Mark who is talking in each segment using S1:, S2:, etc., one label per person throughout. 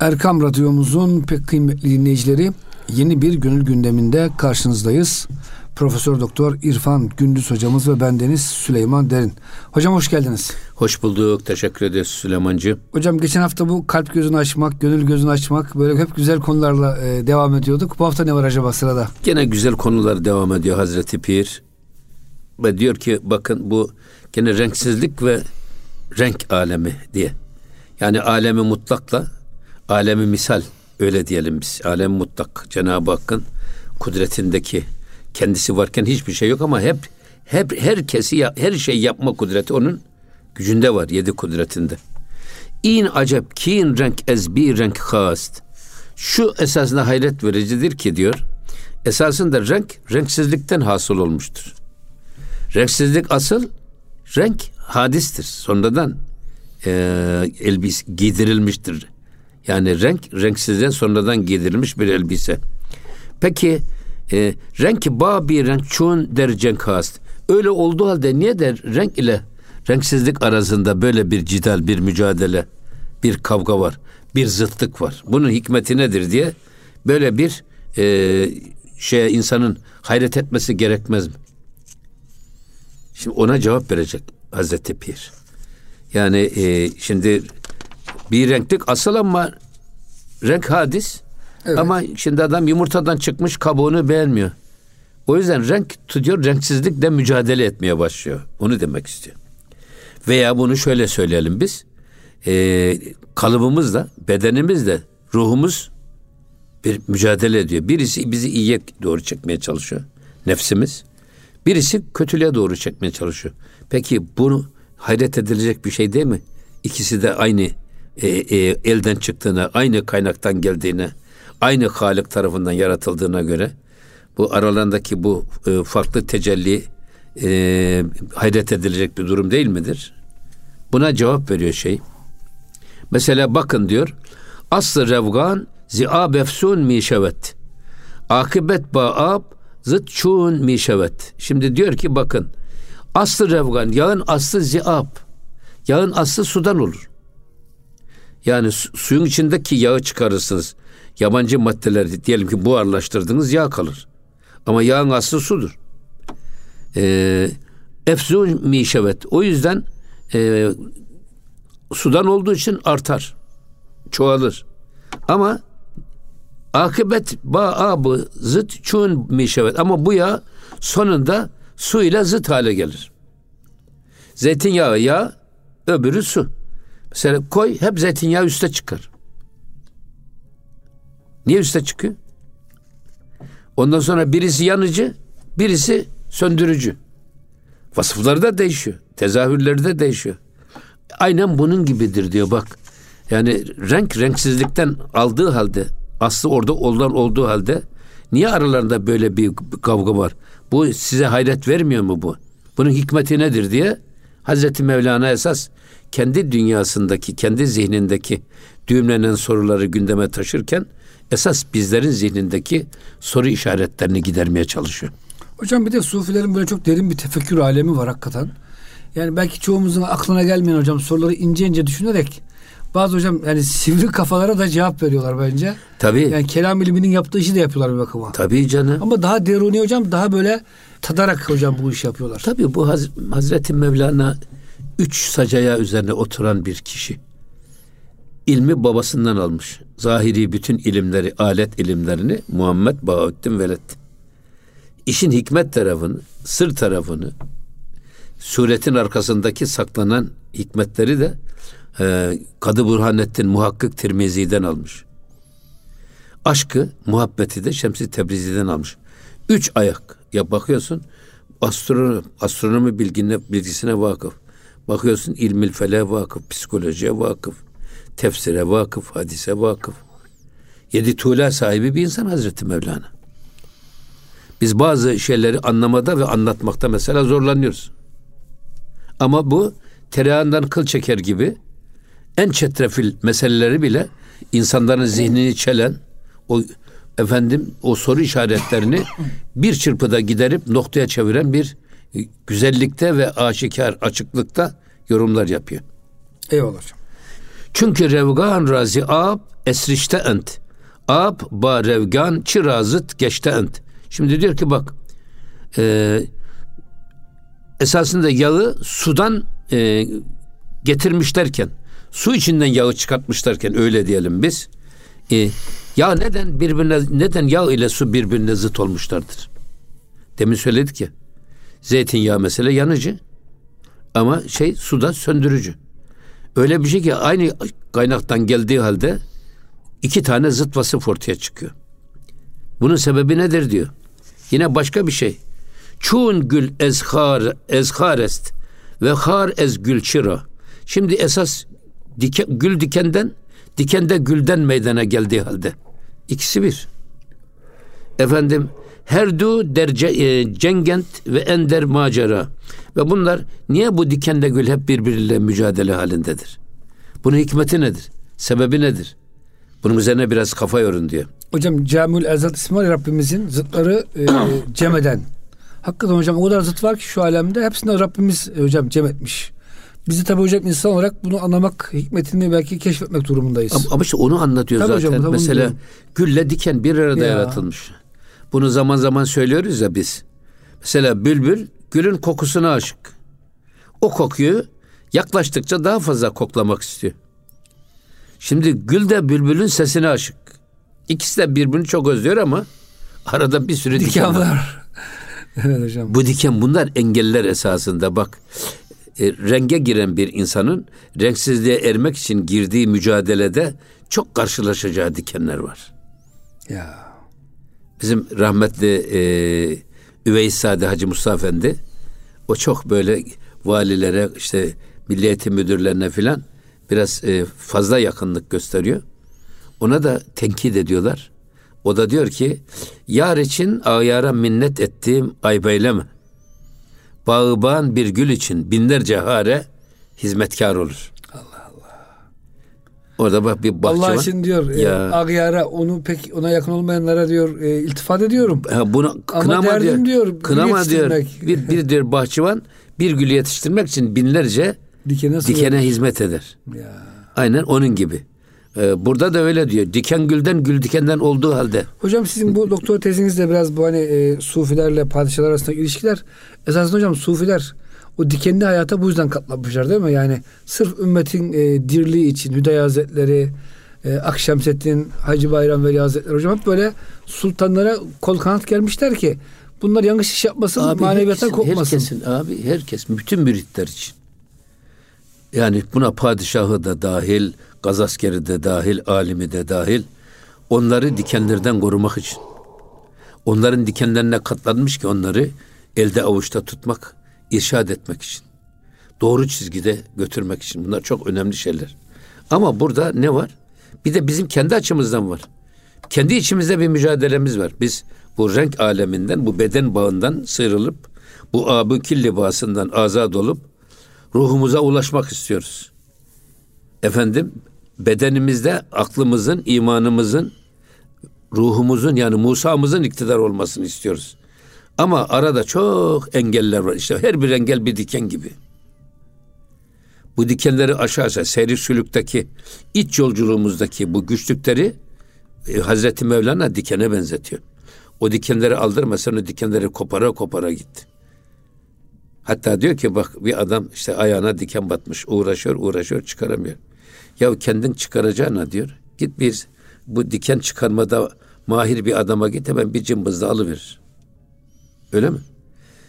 S1: Erkam Radyomuzun pek kıymetli dinleyicileri yeni bir gönül gündeminde karşınızdayız. Profesör Doktor İrfan Gündüz hocamız ve bendeniz Süleyman Derin. Hocam hoş geldiniz.
S2: Hoş bulduk. Teşekkür ederiz Süleymancı.
S1: Hocam geçen hafta bu kalp gözünü açmak, gönül gözünü açmak böyle hep güzel konularla e, devam ediyorduk. Bu hafta ne var acaba sırada?
S2: Gene güzel konular devam ediyor Hazreti Pir. Ve diyor ki bakın bu gene renksizlik ve renk alemi diye. Yani alemi mutlakla alemi misal öyle diyelim biz. Alem mutlak Cenab-ı Hakk'ın kudretindeki kendisi varken hiçbir şey yok ama hep hep herkesi her şey yapma kudreti onun gücünde var yedi kudretinde. İn acep kin renk ez bir renk hast. Şu esasında hayret vericidir ki diyor. Esasında renk renksizlikten hasıl olmuştur. Renksizlik asıl renk hadistir. Sonradan e, elbis giydirilmiştir. Yani renk renksizden sonradan giydirilmiş bir elbise. Peki e, renk ba bir renk çun der cenk hast. Öyle olduğu halde niye der renk ile renksizlik arasında böyle bir cidal, bir mücadele, bir kavga var, bir zıtlık var. Bunun hikmeti nedir diye böyle bir e, şeye insanın hayret etmesi gerekmez mi? Şimdi ona cevap verecek Hazreti Pir. Yani e, şimdi bir renklik asıl ama renk hadis. Evet. Ama şimdi adam yumurtadan çıkmış kabuğunu beğenmiyor. O yüzden renk tutuyor, renksizlikle mücadele etmeye başlıyor. Onu demek istiyor. Veya bunu şöyle söyleyelim biz. E, kalıbımızla, bedenimizle, ruhumuz bir mücadele ediyor. Birisi bizi iyiye doğru çekmeye çalışıyor. Nefsimiz. Birisi kötülüğe doğru çekmeye çalışıyor. Peki bunu hayret edilecek bir şey değil mi? İkisi de aynı e, e, elden çıktığına, aynı kaynaktan geldiğine, aynı Halik tarafından yaratıldığına göre bu aralarındaki bu e, farklı tecelli e, hayret edilecek bir durum değil midir? Buna cevap veriyor şey. Mesela bakın diyor. Aslı revgan zi'ab efsun mişevet. Akibet ba'ab zıt çun mişevet. Şimdi diyor ki bakın. Aslı revgan yağın aslı zi'ab. Yağın aslı sudan olur. Yani su, suyun içindeki yağı çıkarırsınız. Yabancı maddeler diyelim ki buharlaştırdınız yağ kalır. Ama yağın aslı sudur. Ee, efzun mişevet. O yüzden e, sudan olduğu için artar. Çoğalır. Ama akıbet ba'abı zıt çun mişevet. Ama bu yağ sonunda su ile zıt hale gelir. Zeytinyağı yağ, öbürü su. Mesela koy hep zeytinyağı üste çıkar. Niye üste çıkıyor? Ondan sonra birisi yanıcı, birisi söndürücü. Vasıfları da değişiyor. Tezahürleri de değişiyor. Aynen bunun gibidir diyor bak. Yani renk renksizlikten aldığı halde aslı orada olan olduğu halde niye aralarında böyle bir kavga var? Bu size hayret vermiyor mu bu? Bunun hikmeti nedir diye Hazreti Mevlana esas kendi dünyasındaki, kendi zihnindeki düğümlenen soruları gündeme taşırken esas bizlerin zihnindeki soru işaretlerini gidermeye çalışıyor.
S1: Hocam bir de sufilerin böyle çok derin bir tefekkür alemi var hakikaten. Yani belki çoğumuzun aklına gelmeyen hocam soruları ince ince düşünerek bazı hocam yani sivri kafalara da cevap veriyorlar bence.
S2: Tabii.
S1: Yani kelam ilminin yaptığı işi de yapıyorlar bir bakıma.
S2: Tabii canım.
S1: Ama daha deruni hocam daha böyle tadarak hocam bu işi yapıyorlar.
S2: Tabii bu Haz Hazreti Mevlana üç sacaya üzerine oturan bir kişi. İlmi babasından almış. Zahiri bütün ilimleri, alet ilimlerini Muhammed Bahattin Veled. İşin hikmet tarafını, sır tarafını, suretin arkasındaki saklanan hikmetleri de e, Kadı Burhanettin Muhakkık Tirmizi'den almış. Aşkı, muhabbeti de Şemsi Tebrizi'den almış. Üç ayak. Ya bakıyorsun astronomi, astronomi bilgine, bilgisine vakıf. Bakıyorsun ilmil fele vakıf, psikolojiye vakıf, tefsire vakıf, hadise vakıf. Yedi tuğla sahibi bir insan Hazreti Mevlana. Biz bazı şeyleri anlamada ve anlatmakta mesela zorlanıyoruz. Ama bu tereyağından kıl çeker gibi en çetrefil meseleleri bile insanların zihnini çelen o efendim o soru işaretlerini bir çırpıda giderip noktaya çeviren bir güzellikte ve aşikar açıklıkta yorumlar yapıyor.
S1: Eyvallah hocam.
S2: Çünkü revgan razi ab esrişte ent. Ab ba revgan çirazıt geçte ent. Şimdi diyor ki bak e, esasında yağı sudan e, getirmişlerken su içinden yağı çıkartmışlarken öyle diyelim biz. E, ya neden birbirine neden yağ ile su birbirine zıt olmuşlardır? Demin söyledik ya. Zeytinyağı mesela yanıcı ama şey suda söndürücü. Öyle bir şey ki aynı kaynaktan geldiği halde iki tane zıt vasıf ortaya çıkıyor. Bunun sebebi nedir diyor. Yine başka bir şey. Çun gül ezhar ezharest ve har ez gül çıra. Şimdi esas dike, gül dikenden dikende gülden meydana geldiği halde. ikisi bir. Efendim herdu derce e, cengent ve ender macera. Ve bunlar niye bu dikende gül hep birbiriyle mücadele halindedir? Bunun hikmeti nedir? Sebebi nedir? Bunun üzerine biraz kafa yorun diyor.
S1: Hocam Camül var ya Rabbimizin zıtları e, cem eden. Hakikaten hocam o kadar zıt var ki şu alemde hepsini Rabbimiz e, hocam cem etmiş. Bizi tabi hocam insan olarak bunu anlamak, hikmetini belki keşfetmek durumundayız.
S2: Ama, ama işte onu anlatıyor
S1: Tabii
S2: zaten.
S1: hocam,
S2: Mesela gülle diken bir arada
S1: Ya.
S2: yaratılmış. Bunu zaman zaman söylüyoruz ya biz. Mesela bülbül gülün kokusuna aşık. O kokuyu yaklaştıkça daha fazla koklamak istiyor. Şimdi gül de bülbülün sesine aşık. İkisi de birbirini çok özlüyor ama arada bir sürü diken,
S1: Diken
S2: var.
S1: var. evet hocam.
S2: Bu diken bunlar engeller esasında bak. e, renge giren bir insanın renksizliğe ermek için girdiği mücadelede çok karşılaşacağı dikenler var.
S1: Ya.
S2: Bizim rahmetli e, Üveys Sade Hacı Mustafa Efendi o çok böyle valilere işte milli eğitim müdürlerine filan biraz e, fazla yakınlık gösteriyor. Ona da tenkit ediyorlar. O da diyor ki yar için ayara minnet ettiğim ayıp eyleme. Bağıban bir gül için binlerce hare hizmetkar olur. Orada bak bir bahçe
S1: Allah
S2: var.
S1: için diyor e,
S2: Ya.
S1: Ağyar'a onu pek ona yakın olmayanlara diyor e, iltifat ediyorum.
S2: Ha, bunu
S1: Ama
S2: kınama
S1: derdim
S2: diyor.
S1: diyor,
S2: kınama diyor. Bir, bir diyor bahçıvan bir gülü yetiştirmek için binlerce
S1: Dikene
S2: dikene hizmet eder.
S1: Ya.
S2: Aynen onun gibi. Ee, burada da öyle diyor. Diken gülden gül dikenden olduğu halde.
S1: Hocam sizin bu doktor tezinizde biraz bu hani e, sufilerle padişahlar arasındaki ilişkiler esasında hocam sufiler o dikenli hayata bu yüzden katlanmışlar değil mi? Yani sırf ümmetin e, dirliği için Hüdayi Hazretleri, e, Akşemseddin, Hacı Bayram Veli Hazretleri hocam hep böyle sultanlara kol kanat gelmişler ki bunlar yanlış iş yapmasın, maneviyattan
S2: herkesin,
S1: kopmasın.
S2: herkesin abi herkes bütün müritler için. Yani buna padişahı da dahil, gaz askeri de dahil, alimi de dahil. Onları dikenlerden korumak için. Onların dikenlerine katlanmış ki onları elde avuçta tutmak, irşad etmek için. Doğru çizgide götürmek için. Bunlar çok önemli şeyler. Ama burada ne var? Bir de bizim kendi açımızdan var. Kendi içimizde bir mücadelemiz var. Biz bu renk aleminden, bu beden bağından sıyrılıp, bu abükil libasından azad olup ruhumuza ulaşmak istiyoruz. Efendim, bedenimizde aklımızın, imanımızın, ruhumuzun yani Musa'mızın iktidar olmasını istiyoruz. Ama arada çok engeller var. İşte her bir engel bir diken gibi. Bu dikenleri aşarsa seyri sülükteki iç yolculuğumuzdaki bu güçlükleri e, Hazreti Mevlana dikene benzetiyor. O dikenleri aldırmasan o dikenleri kopara kopara gitti. Hatta diyor ki bak bir adam işte ayağına diken batmış uğraşıyor uğraşıyor çıkaramıyor. Ya kendin çıkaracağına diyor git bir bu diken çıkarmada mahir bir adama git hemen bir cımbızla alıverir. Öyle mi?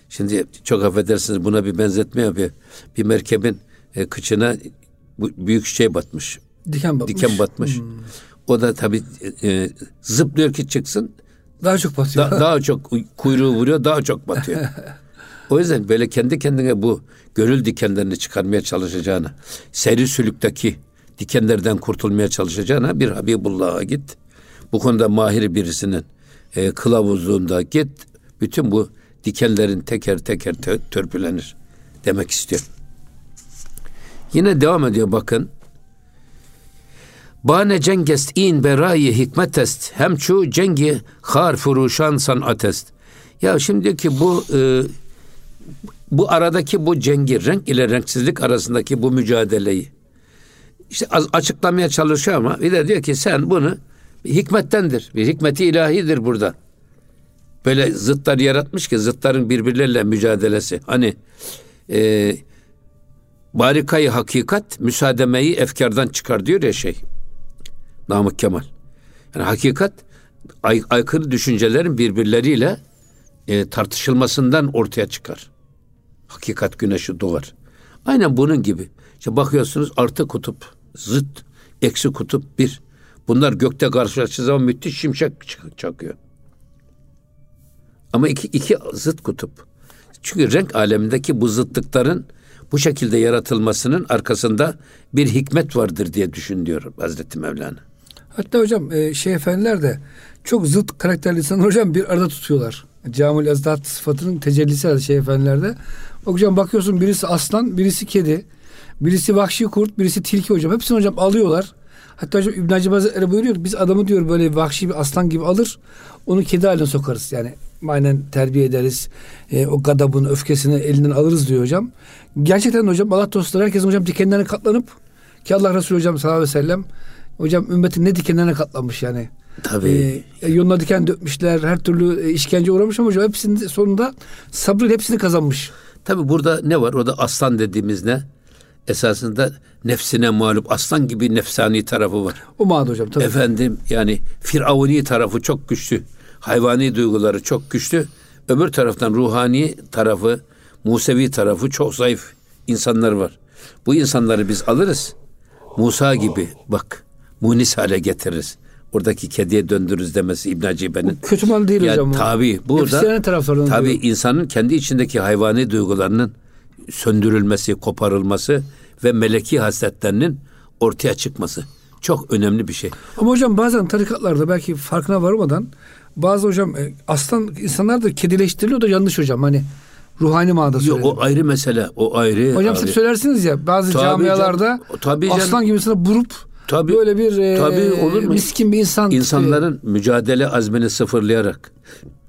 S2: Şimdi çok affedersiniz buna bir benzetme yapıyor. Bir merkebin e, kıçına bu büyük şey batmış.
S1: Diken batmış.
S2: Diken batmış. O da tabii e, zıplıyor ki çıksın.
S1: Daha çok batıyor.
S2: Da- daha çok kuyruğu vuruyor, daha çok batıyor. o yüzden böyle kendi kendine bu gönül dikenlerini çıkarmaya çalışacağına, seri sülükteki dikenlerden kurtulmaya çalışacağına bir Habibullah'a git. Bu konuda mahir birisinin e, kılavuzluğunda git. Bütün bu dikenlerin teker teker tö- törpülenir demek istiyor. Yine devam ediyor bakın. Bane cengest in berayı hikmetest hem şu cengi har furuşan sanatest. Ya şimdi ki bu e, bu aradaki bu cengi renk ile renksizlik arasındaki bu mücadeleyi işte açıklamaya çalışıyor ama bir de diyor ki sen bunu hikmettendir. Bir hikmeti ilahidir burada. Böyle zıtlar yaratmış ki zıtların birbirleriyle mücadelesi. Hani e, barikayı hakikat müsaademeyi efkardan çıkar diyor ya şey. Namık Kemal. Yani hakikat ay, aykırı düşüncelerin birbirleriyle e, tartışılmasından ortaya çıkar. Hakikat güneşi doğar. Aynen bunun gibi. İşte bakıyorsunuz artı kutup, zıt, eksi kutup bir. Bunlar gökte karşılaştığı zaman müthiş şimşek çakıyor. Ama iki, iki zıt kutup. Çünkü renk alemindeki bu zıtlıkların bu şekilde yaratılmasının arkasında bir hikmet vardır diye düşünüyorum Hazreti Mevlana.
S1: Hatta hocam e, şey efendiler de çok zıt karakterli insanlar hocam bir arada tutuyorlar. Camül Ezdat sıfatının tecellisi şey efendilerde. Hocam bakıyorsun birisi aslan, birisi kedi, birisi vahşi kurt, birisi tilki hocam. Hepsini hocam alıyorlar. Hatta hocam İbn Hacı Hazretleri buyuruyor biz adamı diyor böyle vahşi bir aslan gibi alır onu kedi haline sokarız. Yani aynen terbiye ederiz. E, o gadabın öfkesini elinden alırız diyor hocam. Gerçekten hocam Allah dostları herkesin hocam dikenlerine katlanıp ki Allah Resulü hocam sallallahu aleyhi ve sellem hocam ümmetin ne dikenlerine katlanmış yani.
S2: Tabii.
S1: E, yoluna diken dökmüşler, her türlü e, işkence uğramış ama hocam hepsinin sonunda sabrıyla hepsini kazanmış.
S2: Tabii burada ne var? O da aslan dediğimiz ne? Esasında nefsine mağlup aslan gibi nefsani tarafı var.
S1: O manada hocam tabii.
S2: Efendim yani firavuni tarafı çok güçlü. Hayvani duyguları çok güçlü. Öbür taraftan ruhani tarafı, Musevi tarafı çok zayıf insanlar var. Bu insanları biz alırız. Musa gibi bak munis hale getiririz. Oradaki kediye döndürürüz demesi İbn Hacibe'nin.
S1: Kötü mal değil
S2: yani,
S1: hocam.
S2: Tabii burada tabii insanın kendi içindeki hayvani duygularının söndürülmesi, koparılması ve meleki hasletlerinin ortaya çıkması çok önemli bir şey.
S1: Ama hocam bazen tarikatlarda belki farkına varmadan bazı hocam e, aslan insanlar da kedileştiriliyor da yanlış hocam hani ruhani manada
S2: söylüyorum. o ayrı mesele. O ayrı.
S1: Hocam siz söylersiniz ya bazı tabii camialarda can, tabii aslan canım. gibisine burup tabii, böyle bir e, tabii, olur mu? miskin bir insan.
S2: İnsanların e, mücadele azmini sıfırlayarak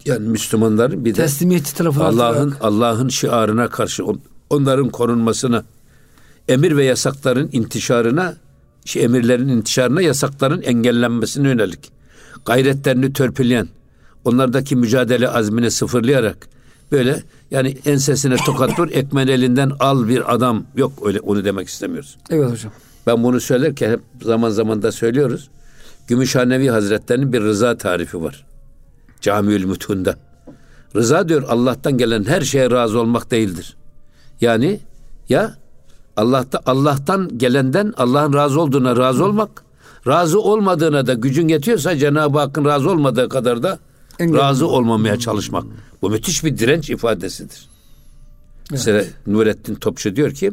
S2: yani Müslümanların bir de teslimiyetçi tarafı Allah'ın Allah'ın şiarına karşı onların korunmasına emir ve yasakların intişarına şey, emirlerin intişarına yasakların engellenmesine yönelik gayretlerini törpüleyen onlardaki mücadele azmini sıfırlayarak böyle yani ensesine tokat vur ekmen elinden al bir adam yok öyle onu demek istemiyoruz.
S1: Evet hocam.
S2: Ben bunu söylerken hep zaman zaman da söylüyoruz. Gümüşhanevi Hazretlerinin bir rıza tarifi var. Camiül Mütun'da. Rıza diyor Allah'tan gelen her şeye razı olmak değildir. Yani ya Allah'ta Allah'tan gelenden Allah'ın razı olduğuna razı olmak, razı olmadığına da gücün yetiyorsa Cenab-ı Hakk'ın razı olmadığı kadar da Engel. razı olmamaya çalışmak. Bu müthiş bir direnç ifadesidir. Evet. Mesela Nurettin Topçu diyor ki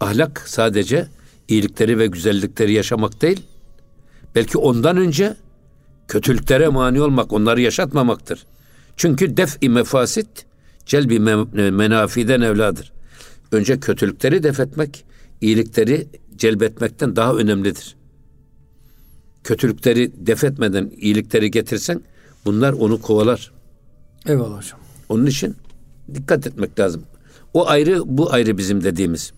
S2: ahlak sadece iyilikleri ve güzellikleri yaşamak değil, belki ondan önce kötülüklere mani olmak, onları yaşatmamaktır. Çünkü def-i mefasit celbi menafiden evladır. Önce kötülükleri def etmek, iyilikleri celbetmekten daha önemlidir. Kötülükleri def etmeden iyilikleri getirsen bunlar onu kovalar.
S1: Eyvallah hocam.
S2: Onun için dikkat etmek lazım. O ayrı, bu ayrı bizim dediğimiz.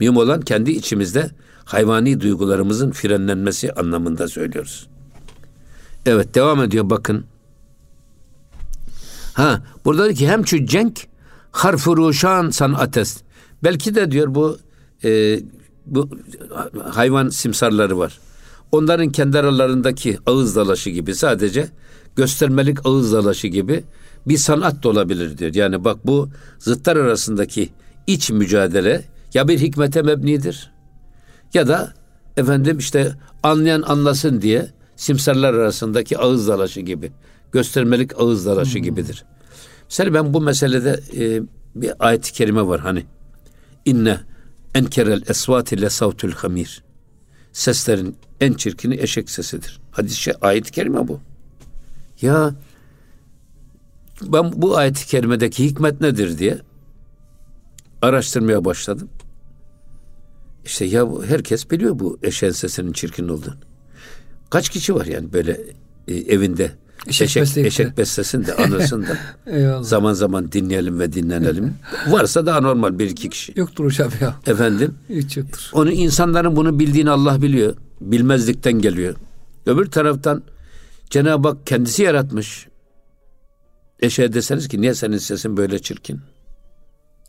S2: Mühim olan kendi içimizde hayvani duygularımızın frenlenmesi anlamında söylüyoruz. Evet devam ediyor bakın. Ha burada ki hem şu cenk harfu ruşan sanates. Belki de diyor bu e, bu hayvan simsarları var. Onların kendi aralarındaki ağız dalaşı gibi sadece göstermelik ağız dalaşı gibi bir sanat da olabilir diyor. Yani bak bu zıtlar arasındaki iç mücadele ya bir hikmete mebnidir ya da efendim işte anlayan anlasın diye simsarlar arasındaki ağız dalaşı gibi göstermelik ağız dalaşı hmm. gibidir. Mesela ben bu meselede e, bir ayet-i kerime var hani inne enkerel esvati le savtul hamir seslerin en çirkini eşek sesidir. Hadis şey ayet-i kerime bu. Ya ben bu ayet-i kerimedeki hikmet nedir diye araştırmaya başladım. İşte ya herkes biliyor bu eşeğin sesinin çirkin olduğunu. Kaç kişi var yani böyle e, evinde
S1: Eşek
S2: eşek,
S1: besleyin.
S2: eşek beslesin de anırsın da zaman zaman dinleyelim ve dinlenelim. Varsa daha normal bir iki kişi.
S1: Yoktur hocam ya.
S2: Efendim
S1: Hiç yoktur.
S2: onu insanların bunu bildiğini Allah biliyor. Bilmezlikten geliyor. Öbür taraftan Cenab-ı Hak kendisi yaratmış. Eşeğe deseniz ki niye senin sesin böyle çirkin?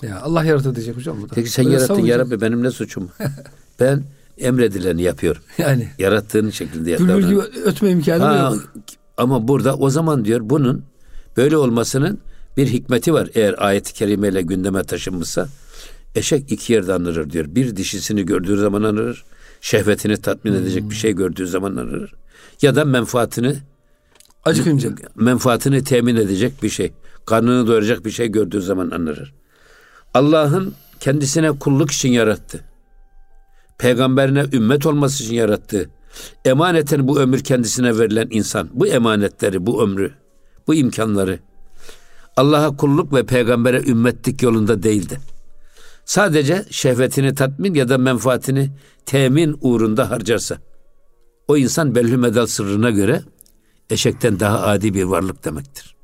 S1: Ya Allah yarattı diyecek hocam bu da.
S2: Peki sen
S1: Böyle
S2: yarattın ya. Rabbi benim ne suçum? ben emredileni yapıyorum.
S1: Yani.
S2: Yarattığın şekilde
S1: Bülbül gibi ötme imkanı
S2: Ha,
S1: yok.
S2: Ama burada o zaman diyor bunun böyle olmasının bir hikmeti var. Eğer ayet-i kerimeyle gündeme taşınmışsa eşek iki yerde anırır diyor. Bir dişisini gördüğü zaman anırır. Şehvetini tatmin edecek bir şey gördüğü zaman anırır. Ya da menfaatini
S1: Acıkınca.
S2: menfaatini temin edecek bir şey. Karnını doyuracak bir şey gördüğü zaman anırır. Allah'ın kendisine kulluk için yarattı. Peygamberine ümmet olması için yarattı. Emaneten bu ömür kendisine verilen insan, bu emanetleri, bu ömrü, bu imkanları Allah'a kulluk ve peygambere ümmetlik yolunda değildi. Sadece şehvetini tatmin ya da menfaatini temin uğrunda harcarsa o insan belli medal sırrına göre eşekten daha adi bir varlık demektir.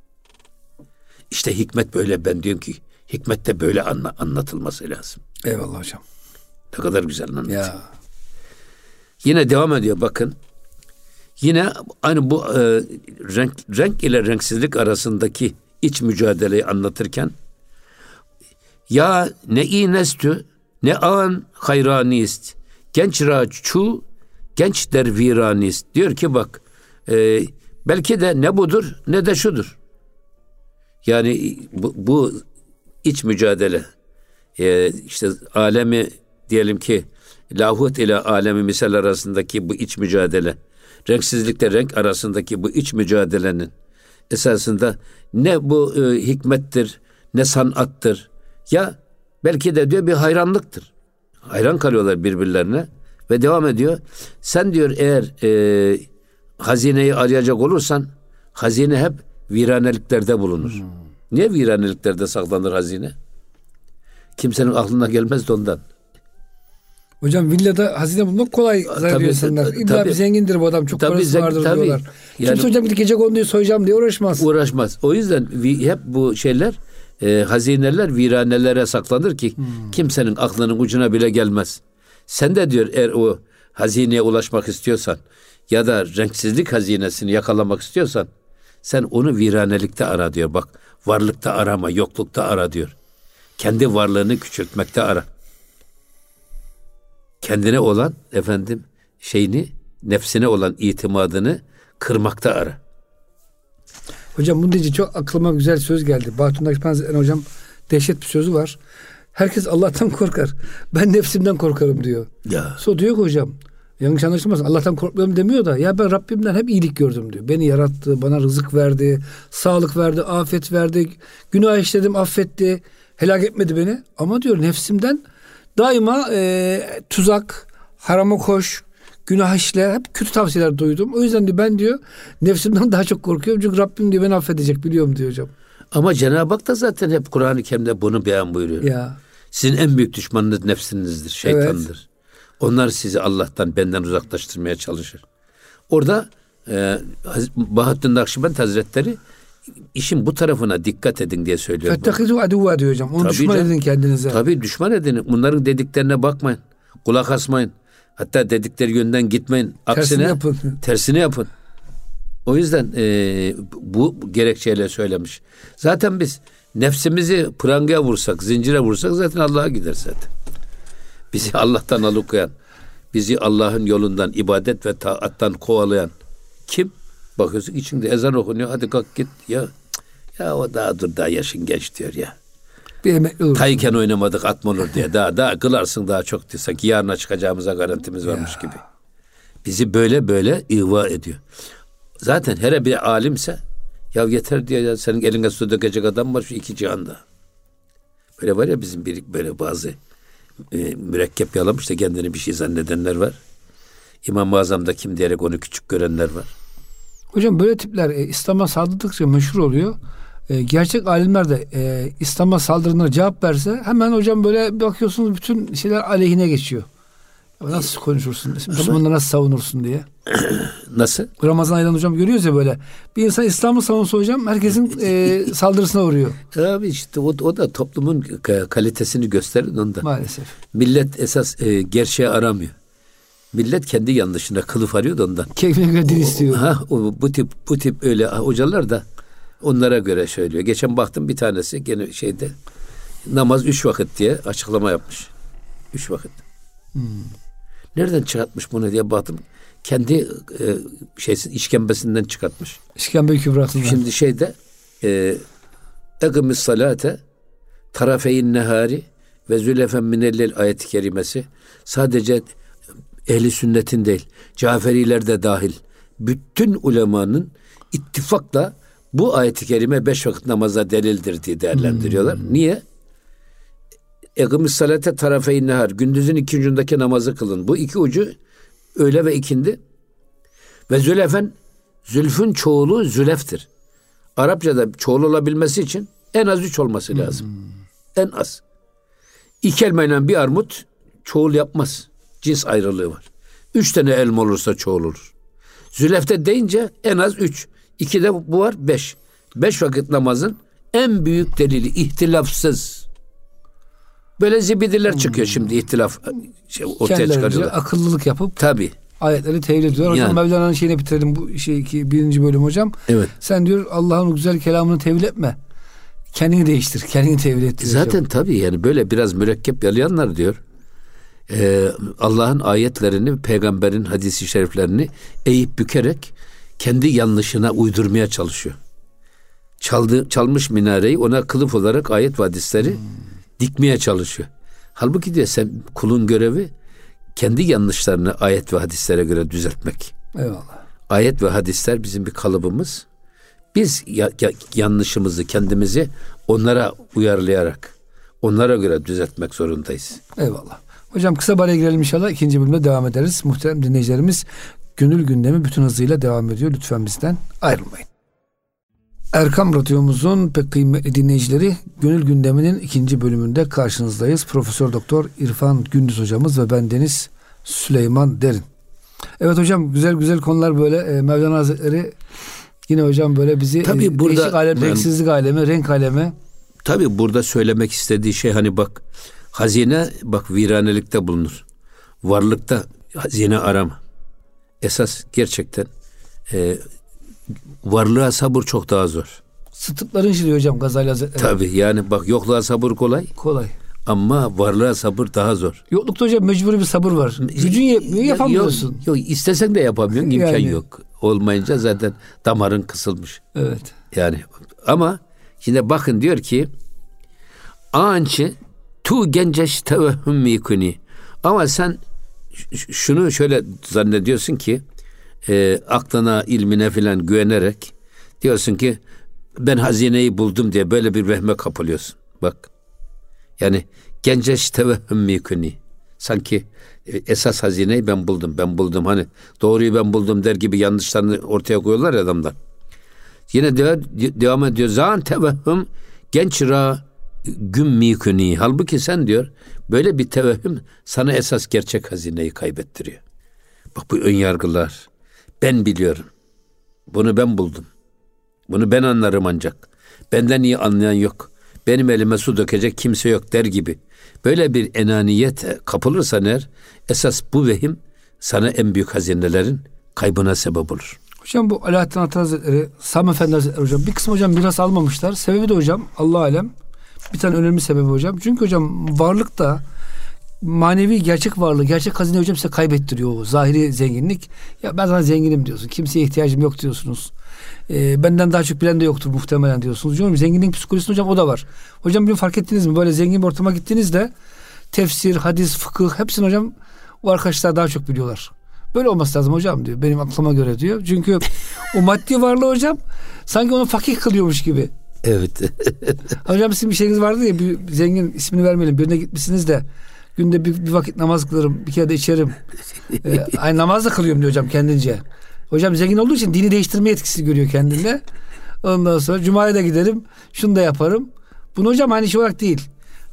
S2: İşte hikmet böyle ben diyorum ki hikmet de böyle anla, anlatılması lazım.
S1: Eyvallah hocam.
S2: Ne kadar güzel anlatıyor.
S1: Ya.
S2: Yine devam ediyor bakın. Yine aynı bu e, renk, renk ile renksizlik arasındaki iç mücadeleyi anlatırken ya ne inestü ne an hayranist genç raçu genç der viranist diyor ki bak e, belki de ne budur ne de şudur. Yani bu, bu iç mücadele e, işte alemi diyelim ki lahut ile alemi misal arasındaki bu iç mücadele, renksizlikle renk arasındaki bu iç mücadelenin esasında ne bu e, hikmettir, ne sanattır. Ya belki de diyor bir hayranlıktır. Hayran kalıyorlar birbirlerine ve devam ediyor. Sen diyor eğer e, hazineyi arayacak olursan hazine hep viraneliklerde bulunur. Niye viraneliklerde saklanır hazine? Kimsenin aklına gelmez de ondan.
S1: Hocam villada hazine bulmak kolay zannediyor
S2: tabii,
S1: insanlar.
S2: tabii.
S1: İlla bir zengindir bu adam. Çok
S2: Tabii,
S1: parası
S2: zengin-
S1: vardır
S2: tabii.
S1: diyorlar.
S2: Yani-
S1: Kimse hocam gidip gece konduyu soyacağım diye uğraşmaz.
S2: uğraşmaz. O yüzden hep bu şeyler e, hazineler viranelere saklanır ki kimsenin aklının ucuna bile gelmez. Sen de diyor eğer o hazineye ulaşmak istiyorsan ya da renksizlik hazinesini yakalamak istiyorsan sen onu viranelikte ara diyor. Bak varlıkta arama, yoklukta ara diyor. Kendi varlığını küçültmekte ara. Kendine olan efendim şeyini, nefsine olan itimadını kırmakta ara.
S1: Hocam bunu deyince çok aklıma güzel söz geldi. Bahattin Hazretleri hocam dehşet bir sözü var. Herkes Allah'tan korkar. Ben nefsimden korkarım diyor.
S2: Ya.
S1: So diyor ki hocam yanlış anlaşılmasın Allah'tan korkmuyorum demiyor da ya ben Rabbimden hep iyilik gördüm diyor. Beni yarattı, bana rızık verdi, sağlık verdi, afet verdi, günah işledim affetti, helak etmedi beni. Ama diyor nefsimden daima e, tuzak, harama koş, günah işle hep kötü tavsiyeler duydum. O yüzden diyor ben diyor nefsimden daha çok korkuyorum çünkü Rabbim diyor beni affedecek biliyorum diyor hocam.
S2: Ama Cenab-ı Hak da zaten hep Kur'an-ı Kerim'de bunu beyan buyuruyor.
S1: Ya
S2: Sizin en büyük düşmanınız nefsinizdir, şeytandır. Onlar sizi Allah'tan, benden uzaklaştırmaya çalışır. Orada e, Bahattin Nakşibend Hazretleri işin bu tarafına dikkat edin diye söylüyor.
S1: Fettehizu aduva diyor hocam. Onu
S2: Tabii
S1: düşman
S2: canım.
S1: edin kendinize.
S2: Tabii düşman edin. Bunların dediklerine bakmayın. Kulak asmayın. Hatta dedikleri yönden gitmeyin. Aksine
S1: Tersini yapın.
S2: tersini yapın. O yüzden e, bu gerekçeyle söylemiş. Zaten biz nefsimizi prangaya vursak, zincire vursak zaten Allah'a gider zaten. Bizi Allah'tan alıkoyan, bizi Allah'ın yolundan, ibadet ve taattan kovalayan kim? Bakıyorsun içinde ezan okunuyor. Hadi kalk git ya. Ya o daha dur daha yaşın genç diyor ya.
S1: Bir emekli olur.
S2: Tayken oynamadık at mı olur diye. Daha daha kılarsın daha çok diye. Sanki yarına çıkacağımıza garantimiz varmış gibi. Bizi böyle böyle ihva ediyor. Zaten her bir alimse ya yeter diye ya senin eline su dökecek adam var şu iki cihanda. Böyle var ya bizim bir böyle bazı e, mürekkep yalamış da kendini bir şey zannedenler var. İmam-ı Azam'da kim diyerek onu küçük görenler var.
S1: Hocam böyle tipler e, İslam'a saldırdıkça meşhur oluyor. E, gerçek alimler de e, İslam'a saldırılara cevap verse hemen hocam böyle bakıyorsunuz bütün şeyler aleyhine geçiyor. Nasıl konuşursun? Müslümanları nasıl savunursun diye.
S2: Nasıl?
S1: Ramazan ayından hocam görüyoruz ya böyle. Bir insan İslam'ı savunsa hocam herkesin e, saldırısına uğruyor.
S2: Abi işte o, o da toplumun kalitesini gösterir ondan.
S1: Maalesef.
S2: Millet esas e, gerçeği aramıyor. Millet kendi yanlışına kılıf arıyor da ondan.
S1: Keyfine göre din istiyor.
S2: Ha, o, bu tip bu tip öyle hocalar da onlara göre söylüyor. Geçen baktım bir tanesi gene şeyde namaz üç vakit diye açıklama yapmış. Üç vakit. Hmm. Nereden çıkartmış bunu diye baktım. Kendi e, şeysi işkembesinden çıkartmış.
S1: İşkembe kübrasından.
S2: Şimdi şeyde e, Egimiz salate tarafeyin nehari ve zülefen minellel ayet-i kerimesi sadece ehli sünnetin değil, Caferiler de dahil bütün ulemanın ittifakla bu ayet-i kerime beş vakit namaza delildir diye değerlendiriyorlar. Hmm. Niye? Egimiz salate tarafeyn nehar. Gündüzün iki ucundaki namazı kılın. Bu iki ucu öğle ve ikindi. Ve zülefen, zülfün çoğulu züleftir. Arapçada çoğul olabilmesi için en az üç olması lazım. Hmm. En az. İki elmayla bir armut çoğul yapmaz. Cins ayrılığı var. Üç tane elma olursa çoğul olur. Zülefte deyince en az üç. İki de bu var beş. Beş vakit namazın en büyük delili ihtilafsız. Böyle zibidiler çıkıyor hmm. şimdi ihtilaf şey, ortaya çıkarıyorlar.
S1: akıllılık yapıp
S2: Tabi.
S1: ayetleri tevil ediyorlar. Hocam yani. Mevlana'nın şeyini bitirelim bu şey iki, birinci bölüm hocam.
S2: Evet.
S1: Sen diyor Allah'ın güzel kelamını tevil etme. Kendini değiştir. Kendini tevil et.
S2: Zaten tabi yani böyle biraz mürekkep yalayanlar diyor. Ee, Allah'ın ayetlerini, peygamberin hadisi şeriflerini eğip bükerek kendi yanlışına uydurmaya çalışıyor. Çaldı, çalmış minareyi ona kılıf olarak ayet ve hadisleri hmm. dikmeye çalışıyor. Halbuki diyor sen kulun görevi kendi yanlışlarını ayet ve hadislere göre düzeltmek.
S1: Eyvallah.
S2: Ayet ve hadisler bizim bir kalıbımız. Biz ya, ya, yanlışımızı kendimizi onlara uyarlayarak onlara göre düzeltmek zorundayız.
S1: Eyvallah. Hocam kısa bir girelim inşallah. ikinci bölümde devam ederiz. Muhterem dinleyicilerimiz Gönül gündemi bütün hızıyla devam ediyor. Lütfen bizden ayrılmayın. Erkam Radyomuzun pek kıymetli dinleyicileri Gönül Gündemi'nin ikinci bölümünde karşınızdayız. Profesör Doktor İrfan Gündüz hocamız ve ben Deniz Süleyman Derin. Evet hocam güzel güzel konular böyle e, Mevlana Hazretleri yine hocam böyle bizi
S2: tabii e, burada,
S1: değişik alem, renksizlik alemi, renk alemi.
S2: Tabii burada söylemek istediği şey hani bak hazine bak viranelikte bulunur. Varlıkta hazine arama esas gerçekten e, varlığa sabır çok daha zor.
S1: Sıtıkların diyor hocam Gazali Hazretleri.
S2: Tabii yani bak yokluğa sabır kolay.
S1: Kolay.
S2: Ama varlığa sabır daha zor.
S1: Yoklukta hocam mecburi bir sabır var. Gücün yetmiyor yapamıyorsun.
S2: Yok, yok istesen de yapamıyorsun imkan yani. yok. Olmayınca zaten damarın kısılmış.
S1: Evet.
S2: Yani ama şimdi bakın diyor ki ançı tu genceş tevehhüm mikuni. Ama sen şunu şöyle zannediyorsun ki e, aklına, ilmine filan güvenerek diyorsun ki ben hazineyi buldum diye böyle bir vehme kapılıyorsun. Bak. Yani genceş tevehhüm mikuni. Sanki e, esas hazineyi ben buldum, ben buldum. Hani doğruyu ben buldum der gibi yanlışlarını ortaya koyuyorlar ya adamlar. Yine de, devam ediyor. Zan tevehhüm genç ra gümmikuni. Halbuki sen diyor böyle bir tevehüm sana esas gerçek hazineyi kaybettiriyor. Bak bu ön yargılar. Ben biliyorum. Bunu ben buldum. Bunu ben anlarım ancak. Benden iyi anlayan yok. Benim elime su dökecek kimse yok der gibi. Böyle bir enaniyet kapılırsan eğer esas bu vehim sana en büyük hazinelerin kaybına sebep olur.
S1: Hocam bu Alaaddin Ata Hazretleri, Sami Efendi Hazretleri hocam bir kısım hocam miras almamışlar. Sebebi de hocam Allah alem bir tane önemli sebebi hocam. Çünkü hocam varlık da manevi gerçek varlığı, gerçek hazine hocam size kaybettiriyor o zahiri zenginlik. Ya ben sana zenginim diyorsun. Kimseye ihtiyacım yok diyorsunuz. Ee, benden daha çok bilen de yoktur muhtemelen diyorsunuz. Hocam zenginlik psikolojisi hocam o da var. Hocam bir fark ettiniz mi? Böyle zengin bir ortama gittiğinizde tefsir, hadis, fıkıh hepsini hocam o arkadaşlar daha çok biliyorlar. Böyle olması lazım hocam diyor. Benim aklıma göre diyor. Çünkü o maddi varlığı hocam sanki onu fakir kılıyormuş gibi.
S2: Evet.
S1: Hocam sizin bir şeyiniz vardı ya bir zengin ismini vermeyelim birine gitmişsiniz de günde bir, bir vakit namaz kılarım bir kere de içerim. ee, aynı namaz da kılıyorum diyor hocam kendince. Hocam zengin olduğu için dini değiştirme etkisi görüyor kendinde. Ondan sonra cumaya da giderim şunu da yaparım. Bunu hocam aynı şey olarak değil.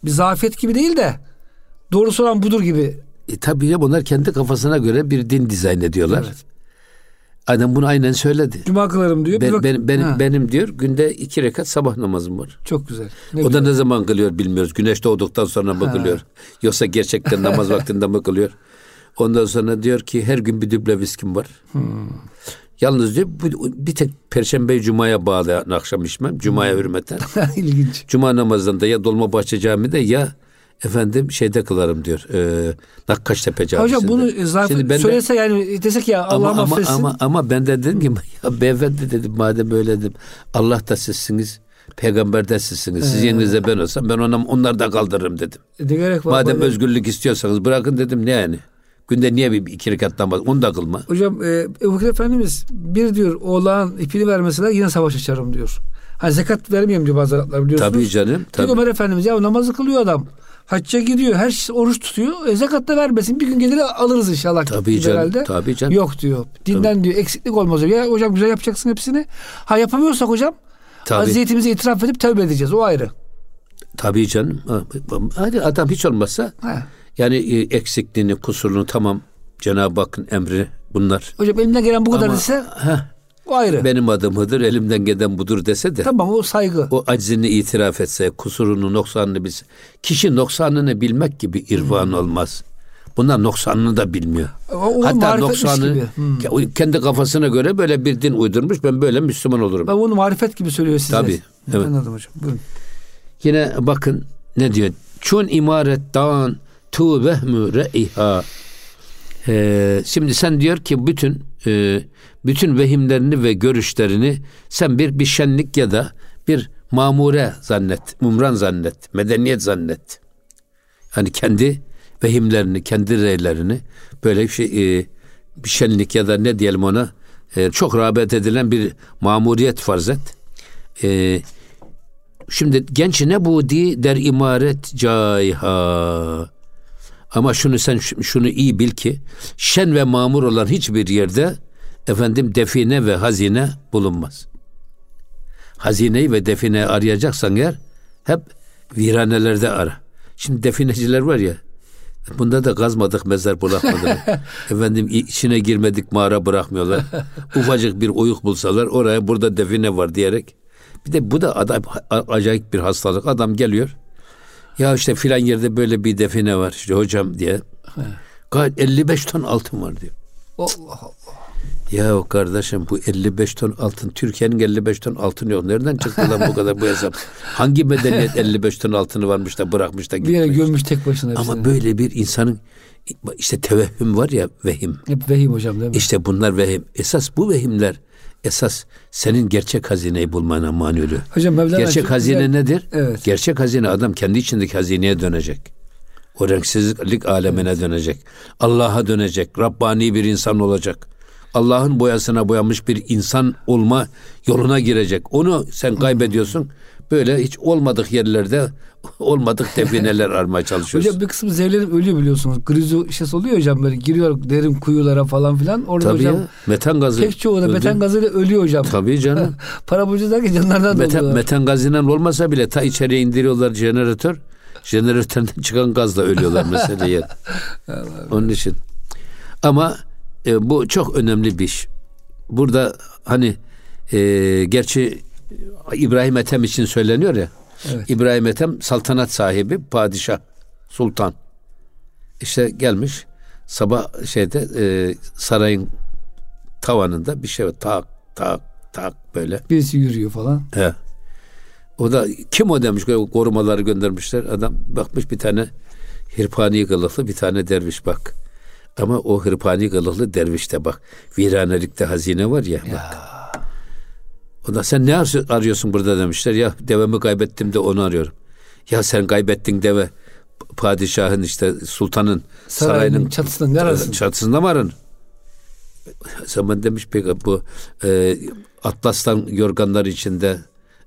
S1: Bir zafiyet gibi değil de doğrusu olan budur gibi
S2: E, tabii ya bunlar kendi kafasına göre bir din dizayn ediyorlar.
S1: Evet.
S2: Adam bunu aynen söyledi.
S1: Cuma kılarım diyor.
S2: Ben,
S1: Bir bak-
S2: benim, benim,
S1: Ha,
S2: benim diyor günde iki rekat sabah namazım var.
S1: Çok güzel. Ne
S2: o da
S1: güzel.
S2: ne zaman kılıyor bilmiyoruz. Güneş doğduktan sonra mı
S1: Ha.
S2: kılıyor? Yoksa gerçekten namaz vaktinde mi kılıyor? Ondan sonra diyor ki her gün bir düble viskim var.
S1: Hmm.
S2: Yalnız diyor bir tek Perşembe Cuma'ya bağlı akşam içmem. Cuma'ya
S1: Hmm.
S2: hürmeten.
S1: İlginç.
S2: Cuma namazında ya Dolmabahçe Camii'de ya efendim şeyde kılarım diyor. E, Nakkaştepe Camisi'nde.
S1: Hocam bunu e, zaten
S2: Şimdi ben de-
S1: söylese yani desek ya Allah
S2: ama,
S1: affetsin.
S2: ama, ama ben de dedim ki ya beyefendi dedim madem öyle dedim. Allah da sizsiniz. Peygamber de sizsiniz. Siz yerinizde ben olsam ben ona, onları da kaldırırım dedim.
S1: ne gerek var?
S2: Madem
S1: Böyle-
S2: özgürlük istiyorsanız bırakın dedim ne yani. Günde niye bir iki rekat namaz onu da kılma.
S1: Hocam e, Ebu Bekir Efendimiz bir diyor oğlan ipini vermeseler yine savaş açarım diyor. Hani zekat vermeyeyim diyor bazı Araplar biliyorsunuz.
S2: Tabii canım. Tabii.
S1: Ömer Efendimiz ya namazı kılıyor adam. Hacca gidiyor. Her şey oruç tutuyor. E, zekat da vermesin. Bir gün gelir alırız inşallah.
S2: Tabii canım,
S1: herhalde.
S2: tabii canım.
S1: Yok diyor. Dinden diyor eksiklik olmaz. Ya hocam güzel yapacaksın hepsini. Ha yapamıyorsak hocam
S2: Tabii.
S1: vaziyetimizi itiraf edip tövbe edeceğiz. O ayrı.
S2: Tabii canım. Ha, Hadi adam hiç olmazsa
S1: Ha.
S2: yani e, eksikliğini, kusurunu tamam Cenab-ı Hakk'ın emri bunlar.
S1: Hocam elimden gelen bu kadar
S2: Ama-
S1: ise
S2: Heh,
S1: o ayrı.
S2: benim adım Hıdır, elimden gelen budur dese de
S1: Tamam o saygı.
S2: o aczini itiraf etse, kusurunu, noksanını bilse. Kişi noksanını bilmek gibi irfan
S1: Hmm.
S2: olmaz. Bunlar noksanını da bilmiyor.
S1: O,
S2: Hatta noksanı
S1: gibi. Hmm.
S2: ke- kendi kafasına göre böyle bir din uydurmuş. Ben böyle Müslüman olurum.
S1: Ben bunu marifet gibi söylüyor size.
S2: Tabii, evet.
S1: Anladım hocam. Buyurun.
S2: Yine bakın ne diyor? Çun imaret dağın tu vehmü re'iha. Ee, şimdi sen diyor ki bütün e, bütün vehimlerini ve görüşlerini sen bir bir şenlik ya da bir mamure zannet, mumran zannet, medeniyet zannet. Hani kendi vehimlerini, kendi reylerini böyle bir şey e, bir şenlik ya da ne diyelim ona e, çok rağbet edilen bir mamuriyet farz et. E, Şimdi genç ne bu di der imaret cayha. Ama şunu sen şunu iyi bil ki şen ve mamur olan hiçbir yerde efendim define ve hazine bulunmaz. Hazineyi ve define arayacaksan eğer hep viranelerde ara. Şimdi defineciler var ya Bunda da kazmadık mezar bırakmadık. Efendim içine girmedik mağara bırakmıyorlar. Ufacık bir oyuk bulsalar oraya burada define var diyerek. Bir de bu da adam, acayip bir hastalık. Adam geliyor. Ya işte filan yerde böyle bir define var işte hocam diye. Gayet 55 ton altın var diyor.
S1: Allah Allah.
S2: Ya kardeşim bu 55 ton altın Türkiye'nin 55 ton altını yok. Nereden çıktı lan bu kadar bu hesap? Hangi medeniyet 55 ton altını varmış da bırakmış da
S1: Bir yere
S2: gitmiş?
S1: gömmüş tek başına hepsini.
S2: Ama böyle bir insanın işte tevehhüm var ya vehim.
S1: Hep vehim hocam değil mi?
S2: İşte bunlar vehim. Esas bu vehimler esas senin gerçek hazineyi bulmana mani oluyor.
S1: Hocam Mevlana
S2: Gerçek
S1: çok
S2: hazine
S1: güzel-
S2: nedir?
S1: Evet.
S2: Gerçek hazine adam kendi içindeki hazineye dönecek. O renksizlik alemine dönecek. Allah'a dönecek. Rabbani bir insan olacak. Allah'ın boyasına boyanmış bir insan olma yoluna girecek. Onu sen kaybediyorsun. Böyle hiç olmadık yerlerde olmadık defineler aramaya çalışıyorsun.
S1: Hocam bir kısmı zevlerim ölüyor biliyorsunuz. Grizo şişesi oluyor hocam böyle giriyor derin kuyulara falan filan. Orada
S2: Tabii
S1: hocam
S2: ya. Metan gazı.
S1: pek çoğu da
S2: Öldü.
S1: metan gazıyla ölüyor hocam.
S2: Tabii canım.
S1: Para borcu derken canlardan da
S2: Metan,
S1: oluyorlar.
S2: metan gazından olmasa bile ta içeriye indiriyorlar jeneratör. Jeneratörden çıkan gazla ölüyorlar mesela. Onun için. Ama e, bu çok önemli bir iş. Burada hani e, gerçi İbrahim Ethem için söyleniyor ya.
S1: Evet.
S2: İbrahim Ethem saltanat sahibi, padişah, sultan. İşte gelmiş sabah şeyde e, sarayın tavanında bir şey var. Tak tak tak böyle.
S1: Birisi yürüyor falan.
S2: He. O da kim o demiş korumaları göndermişler. Adam bakmış bir tane hırpani kılıklı bir tane derviş bak. Ama o hırpani kılıklı dervişte bak. Viranelikte hazine var ya, bak. O da sen ne ar- arıyorsun burada demişler. Ya devemi kaybettim de onu arıyorum. Ya sen kaybettin deve padişahın işte sultanın
S1: Sarayın
S2: sarayının
S1: çatısında ne arasın?
S2: Çatısında mı aranır? Zaman demiş peki bu e, atlastan yorganlar içinde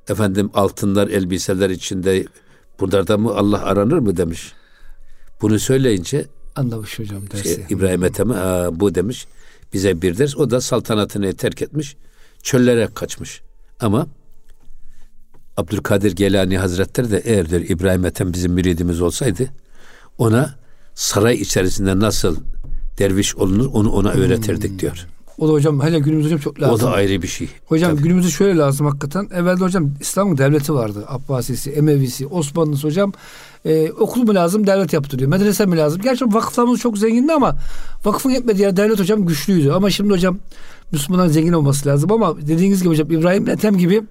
S2: efendim altınlar elbiseler içinde bunlarda mı Allah aranır mı demiş. Bunu söyleyince
S1: Anlamış hocam dersi.
S2: şey, İbrahim Ethem'e "Aa, bu demiş bize bir ders. O da saltanatını terk etmiş. Çöllere kaçmış. Ama Abdülkadir Geylani Hazretleri de eğer diyor İbrahim Ethem bizim müridimiz olsaydı ona saray içerisinde nasıl derviş olunur onu ona öğretirdik diyor.
S1: O da hocam hele günümüz hocam çok lazım.
S2: O da ayrı bir şey.
S1: Hocam Tabii. günümüzde şöyle lazım hakikaten. Evvelde hocam İslam'ın devleti vardı. Abbasisi, Emevisi, Osmanlısı hocam. E, okul mu lazım devlet yaptırıyor. Medrese mi lazım? Gerçi vakıflarımız çok zengindi ama vakıfın yetmediği yer devlet hocam güçlüydü. Ama şimdi hocam Müslümanların zengin olması lazım ama dediğiniz gibi hocam İbrahim Ethem gibi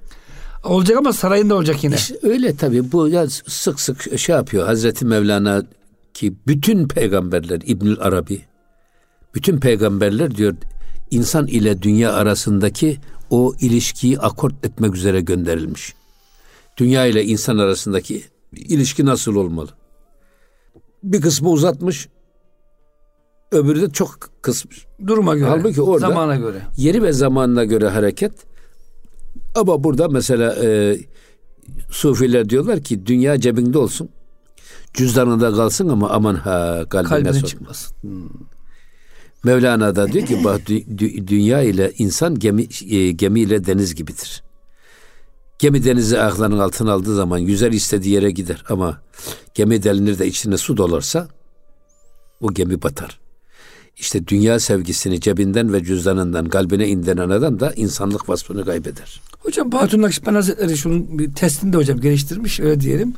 S1: olacak ama sarayında olacak yine. İşte
S2: öyle tabii bu ya sık sık şey yapıyor Hazreti Mevlana ki bütün peygamberler İbnül Arabi bütün peygamberler diyor insan ile dünya arasındaki o ilişkiyi akort etmek üzere gönderilmiş. Dünya ile insan arasındaki ilişki nasıl olmalı? Bir kısmı uzatmış, öbürü de çok kısmış.
S1: Duruma göre, Halbuki orada zamana göre.
S2: Yeri ve zamanına göre hareket. Ama burada mesela e, Sufiler diyorlar ki dünya cebinde olsun. Cüzdanında kalsın ama aman ha kalbine, kalbine çıkmasın. Hmm. Mevlana da diyor ki bak dünya ile insan gemi e, gemi ile deniz gibidir. Gemi denizi ayaklarının altına aldığı zaman yüzer istediği yere gider ama gemi delinir de içine su dolarsa o gemi batar. İşte dünya sevgisini cebinden ve cüzdanından kalbine indiren adam da insanlık vasfını kaybeder.
S1: Hocam Bahatun Nakşibend Hazretleri şunun bir testini de hocam geliştirmiş öyle diyelim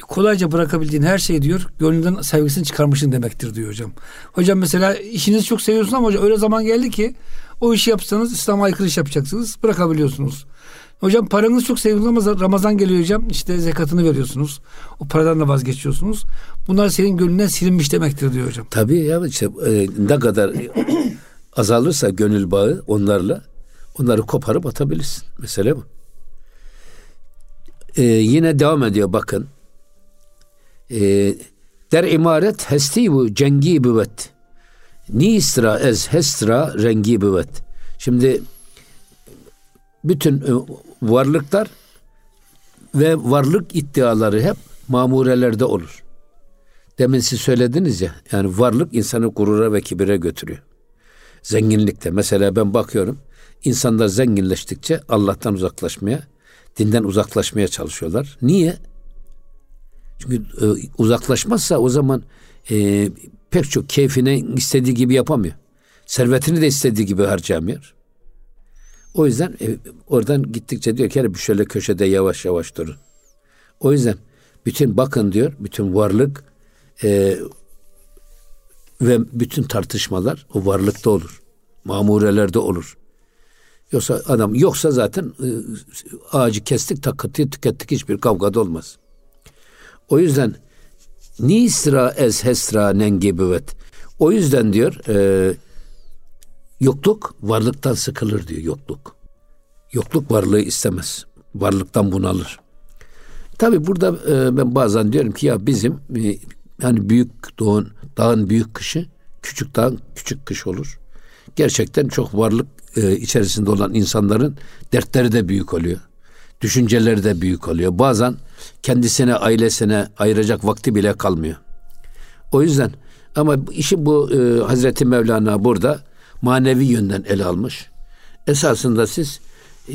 S1: kolayca bırakabildiğin her şey diyor gönlünden sevgisini çıkarmışsın demektir diyor hocam. Hocam mesela işinizi çok seviyorsun ama hocam öyle zaman geldi ki o işi yapsanız İslam'a aykırı iş yapacaksınız bırakabiliyorsunuz. Hocam paranızı çok seviyorsunuz ama Ramazan geliyor hocam işte zekatını veriyorsunuz. O paradan da vazgeçiyorsunuz. Bunlar senin gönlünden silinmiş demektir diyor hocam.
S2: Tabii ya işte e, ne kadar azalırsa gönül bağı onlarla onları koparıp atabilirsin. Mesele bu. Ee, yine devam ediyor bakın. Ee, der imaret hesti bu cengi büvet. Nistra ez hestra rengi büvet. Şimdi bütün e, varlıklar ve varlık iddiaları hep mamurelerde olur. Demin siz söylediniz ya yani varlık insanı gurura ve kibire götürüyor. Zenginlikte mesela ben bakıyorum insanlar zenginleştikçe Allah'tan uzaklaşmaya, dinden uzaklaşmaya çalışıyorlar. Niye? Çünkü e, uzaklaşmazsa o zaman e, pek çok keyfine istediği gibi yapamıyor. Servetini de istediği gibi harcamıyor. O yüzden e, oradan gittikçe diyor ki bir şöyle köşede yavaş yavaş durun. O yüzden bütün bakın diyor, bütün varlık e, ve bütün tartışmalar o varlıkta olur. Mamurelerde olur. Yoksa adam yoksa zaten e, ağacı kestik, takıtıyı tükettik hiçbir kavgada olmaz. O yüzden nisra ez hesra nengebüvet. O yüzden diyor e, yokluk varlıktan sıkılır diyor yokluk. Yokluk varlığı istemez. Varlıktan bunalır. Tabi burada e, ben bazen diyorum ki ya bizim e, yani büyük doğun, dağın büyük kışı küçük dağın küçük kış olur. Gerçekten çok varlık e, içerisinde olan insanların dertleri de büyük oluyor. Düşünceleri de büyük oluyor. Bazen kendisine, ailesine ayıracak vakti bile kalmıyor. O yüzden ama işi bu e, Hazreti Mevlana burada manevi yönden ele almış. Esasında siz e,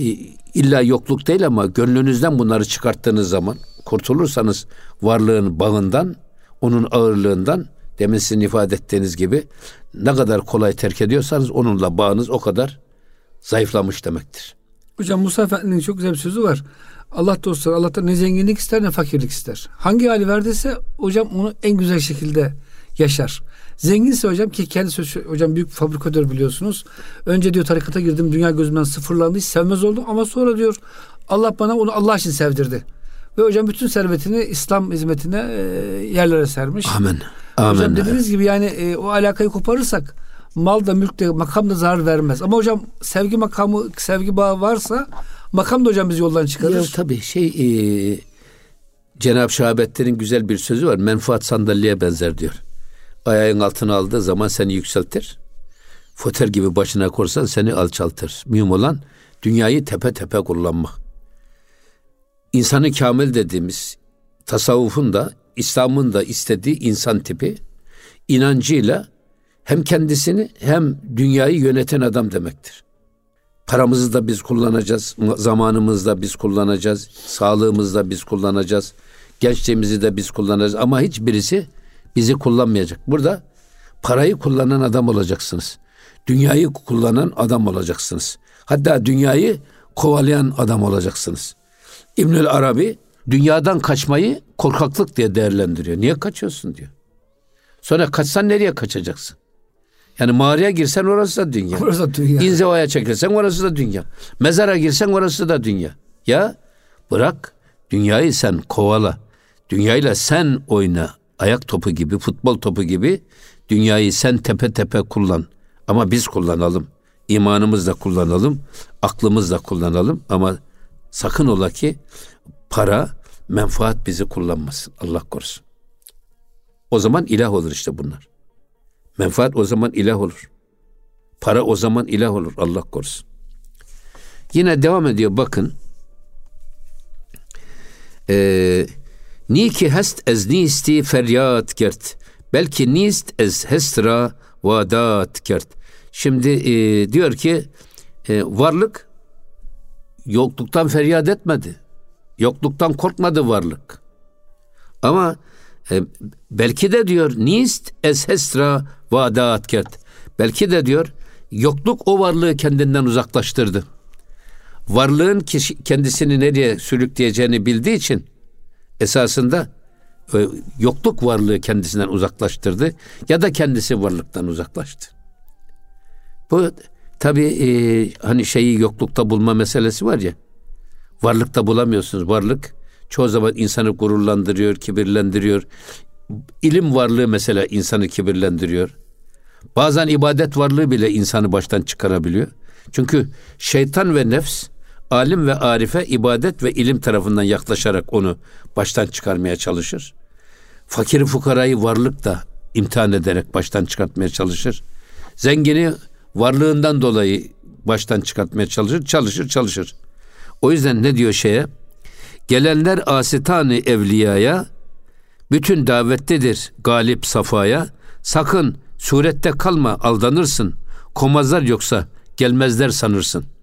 S2: illa yokluk değil ama gönlünüzden bunları çıkarttığınız zaman kurtulursanız varlığın bağından, onun ağırlığından demin sizin ifade ettiğiniz gibi ne kadar kolay terk ediyorsanız onunla bağınız o kadar zayıflamış demektir.
S1: Hocam Musa Efendi'nin çok güzel bir sözü var. Allah dostları Allah'tan ne zenginlik ister ne fakirlik ister. Hangi hali verdiyse hocam onu en güzel şekilde yaşar. Zenginse hocam ki kendi sözü hocam büyük fabrikatör biliyorsunuz. Önce diyor tarikata girdim dünya gözümden sıfırlandı hiç sevmez oldum ama sonra diyor Allah bana onu Allah için sevdirdi. Ve hocam bütün servetini İslam hizmetine e, yerlere sermiş.
S2: Amin.
S1: Amin. Hocam dediğiniz gibi yani e, o alakayı koparırsak mal da mülk de makam da zarar vermez. Ama hocam sevgi makamı sevgi bağı varsa makam da hocam bizi yoldan çıkarır. Ya,
S2: tabii şey e, Cenab-ı Şahabettin'in güzel bir sözü var. Menfaat sandalyeye benzer diyor. Ayağın altına aldığı zaman seni yükseltir. Foter gibi başına korsan seni alçaltır. Mühim olan dünyayı tepe tepe kullanmak. İnsanı kamil dediğimiz tasavvufun da İslam'ın da istediği insan tipi inancıyla hem kendisini hem dünyayı yöneten adam demektir. Paramızı da biz kullanacağız, zamanımızı da biz kullanacağız, sağlığımızı da biz kullanacağız, gençliğimizi de biz kullanacağız ama hiçbirisi bizi kullanmayacak. Burada parayı kullanan adam olacaksınız. Dünyayı kullanan adam olacaksınız. Hatta dünyayı kovalayan adam olacaksınız. İbnül Arabi dünyadan kaçmayı korkaklık diye değerlendiriyor. Niye kaçıyorsun diyor. Sonra kaçsan nereye kaçacaksın? Yani mağaraya girsen orası da dünya.
S1: Orası da dünya.
S2: İnzivaya çekilsen orası da dünya. Mezara girsen orası da dünya. Ya bırak dünyayı sen kovala. Dünyayla sen oyna. Ayak topu gibi, futbol topu gibi dünyayı sen tepe tepe kullan. Ama biz kullanalım. İmanımızla kullanalım. Aklımızla kullanalım. Ama sakın ola ki para, menfaat bizi kullanmasın. Allah korusun. O zaman ilah olur işte bunlar. Menfaat o zaman ilah olur. Para o zaman ilah olur. Allah korusun. Yine devam ediyor bakın. Ee, Ni ki hest ez nisti feryat kert. Belki nist ez hestra vadat kert. Şimdi e, diyor ki e, varlık yokluktan feryat etmedi. Yokluktan korkmadı varlık. Ama e, belki de diyor nist ez hestra vadat kert. Belki de diyor yokluk o varlığı kendinden uzaklaştırdı. Varlığın kişi, kendisini nereye sürükleyeceğini bildiği için esasında e, yokluk varlığı kendisinden uzaklaştırdı ya da kendisi varlıktan uzaklaştı. Bu tabi e, hani şeyi yoklukta bulma meselesi var ya. Varlıkta bulamıyorsunuz. Varlık çoğu zaman insanı gururlandırıyor, kibirlendiriyor. İlim varlığı mesela insanı kibirlendiriyor. Bazen ibadet varlığı bile insanı baştan çıkarabiliyor. Çünkü şeytan ve nefs alim ve arife ibadet ve ilim tarafından yaklaşarak onu baştan çıkarmaya çalışır. Fakiri fukarayı varlık da imtihan ederek baştan çıkartmaya çalışır. Zengini varlığından dolayı baştan çıkartmaya çalışır, çalışır, çalışır. O yüzden ne diyor şeye? Gelenler asitani evliyaya, bütün davettedir galip safaya. Sakın surette kalma aldanırsın. Komazlar yoksa gelmezler sanırsın.''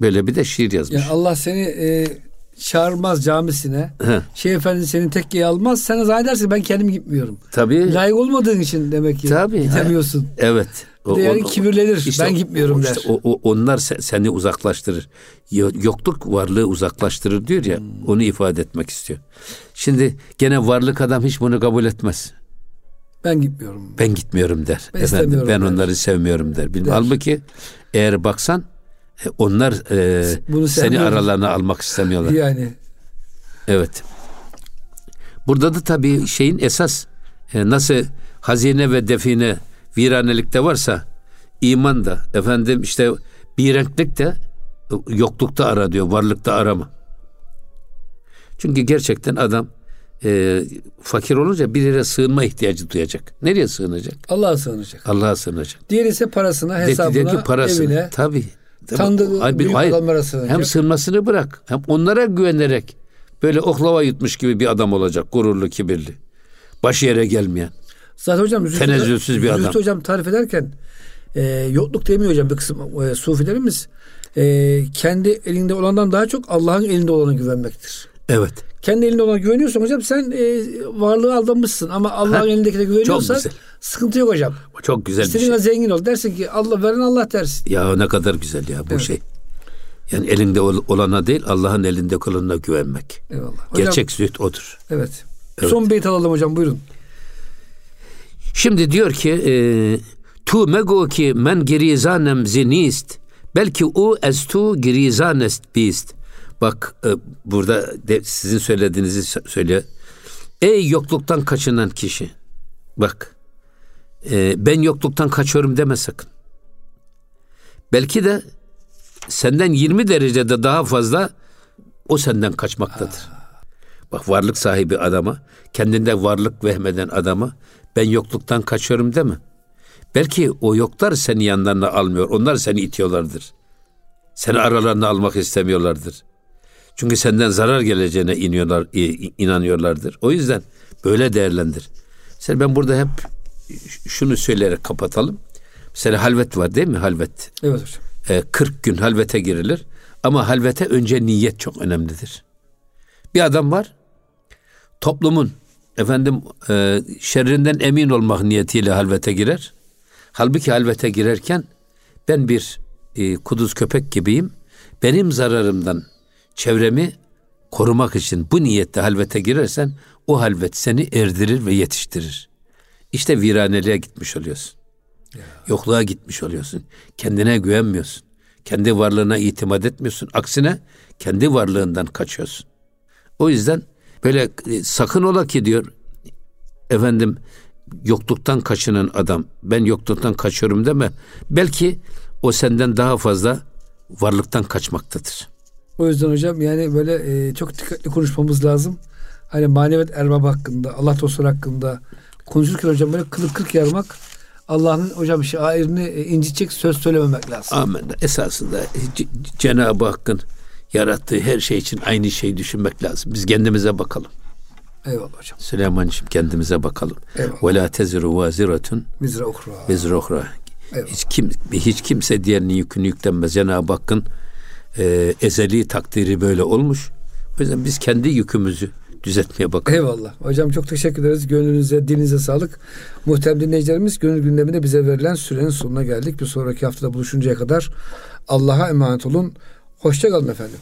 S2: Böyle bir de şiir yazmış.
S1: Yani Allah seni e, çağırmaz camisine.
S2: He.
S1: Şeyh Efendi seni tekkeyi almaz. Sen zannedersin ben kendim gitmiyorum.
S2: Tabii.
S1: Layık olmadığın için demek ki
S2: Tabii.
S1: gidemiyorsun.
S2: Evet.
S1: Yani kibirlenir. Ben gitmiyorum
S2: işte
S1: der.
S2: O, o, onlar se- seni uzaklaştırır. Yo- Yokluk varlığı uzaklaştırır diyor ya.
S1: Hmm.
S2: Onu ifade etmek istiyor. Şimdi gene varlık adam hiç bunu kabul etmez.
S1: Ben gitmiyorum.
S2: Ben gitmiyorum der.
S1: Ben
S2: Efendim ben
S1: der.
S2: onları sevmiyorum der. Bilmem.
S1: Der.
S2: Halbuki eğer baksan e, onlar e,
S1: Bunu
S2: seni aralarına almak istemiyorlar.
S1: Yani
S2: Evet. Burada da tabii şeyin esas e, nasıl hazine ve define viranelikte varsa iman da efendim işte bir renklik de e, yoklukta ara diyor, varlıkta arama. Çünkü gerçekten adam e, fakir olunca bir yere sığınma ihtiyacı duyacak. Nereye sığınacak?
S1: Allah'a sığınacak.
S2: Allah'a sığınacak.
S1: Diğer ise parasına, hesabına,
S2: ki parasını.
S1: evine.
S2: Tabii. Tabii.
S1: Tanıdığı
S2: Hayır,
S1: büyük
S2: hayır.
S1: adamlara sığınacak.
S2: Hem sığınmasını bırak. Hem onlara güvenerek böyle oklava yutmuş gibi bir adam olacak. Gururlu, kibirli. Başı yere gelmeyen.
S1: Zaten hocam
S2: Tenezzülsüz bir adam.
S1: Hocam tarif ederken e, yokluk demiyor hocam bir kısım e, sufilerimiz e, kendi elinde olandan daha çok Allah'ın elinde olana güvenmektir.
S2: Evet.
S1: Kendi elinde olana güveniyorsan hocam sen e, varlığı aldanmışsın ama Allah'ın elindekine güveniyorsan sıkıntı yok hocam.
S2: Çok güzel bir
S1: İstediğin
S2: şey.
S1: kadar zengin ol dersin ki Allah veren Allah dersin.
S2: Ya ne kadar güzel ya bu
S1: Evet.
S2: şey. Yani elinde ol- olana değil Allah'ın elinde olanına güvenmek.
S1: Eyvallah. Hocam,
S2: Gerçek zühd odur.
S1: Evet.
S2: Evet.
S1: Son beyt alalım hocam buyurun.
S2: Şimdi diyor ki e, tu mego ki men girizanem zinist belki u ez tu girizanest bist. Bak e, burada de, sizin söylediğinizi sö- söylüyor. Ey yokluktan kaçınan kişi. Bak e, ben yokluktan kaçıyorum deme sakın. Belki de senden 20 derecede daha fazla o senden kaçmaktadır. Bak varlık sahibi adama, kendinde varlık vehmeden adama ben yokluktan kaçıyorum deme. Belki o yoklar seni yanlarına almıyor. Onlar seni itiyorlardır. Seni aralarına almak istemiyorlardır. Çünkü senden zarar geleceğine iniyorlar, inanıyorlardır. O yüzden böyle değerlendir. Mesela ben burada hep şunu söyleyerek kapatalım. Mesela halvet var değil mi? Halvet.
S1: Evet hocam.
S2: E, 40 gün halvete girilir. Ama halvete önce niyet çok önemlidir. Bir adam var. Toplumun efendim e, şerrinden emin olmak niyetiyle halvete girer. Halbuki halvete girerken ben bir e, kuduz köpek gibiyim. Benim zararımdan çevremi korumak için bu niyette halvete girersen o halvet seni erdirir ve yetiştirir. İşte viraneliğe gitmiş oluyorsun. Yokluğa gitmiş oluyorsun. Kendine güvenmiyorsun. Kendi varlığına itimat etmiyorsun. Aksine kendi varlığından kaçıyorsun. O yüzden böyle e, sakın ola ki diyor efendim yokluktan kaçınan adam ben yokluktan kaçıyorum deme. Belki o senden daha fazla varlıktan kaçmaktadır.
S1: O yüzden hocam yani böyle e, çok dikkatli konuşmamız lazım. Hani maneviyat erbabı hakkında, Allah dostları hakkında konuşurken hocam böyle kılık kırk yarmak Allah'ın hocam şairini e, incitecek söz söylememek lazım.
S2: Amin. Esasında Cenab-ı Hakk'ın yarattığı her şey için aynı şeyi düşünmek lazım. Biz kendimize bakalım.
S1: Eyvallah hocam.
S2: Süleyman'cığım kendimize bakalım.
S1: Eyvallah.
S2: Ve la teziru vaziratun vezra ukhra.
S1: Eyvallah.
S2: Hiç, kim, hiç kimse diğerinin yükünü yüklenmez. Cenab-ı Hakk'ın e, ezeli takdiri böyle olmuş. O yüzden biz kendi yükümüzü düzeltmeye bakalım.
S1: Eyvallah. Hocam çok teşekkür ederiz. Gönlünüze, dilinize sağlık. Muhterem dinleyicilerimiz gönül gündeminde bize verilen sürenin sonuna geldik. Bir sonraki haftada buluşuncaya kadar Allah'a emanet olun. Hoşçakalın efendim.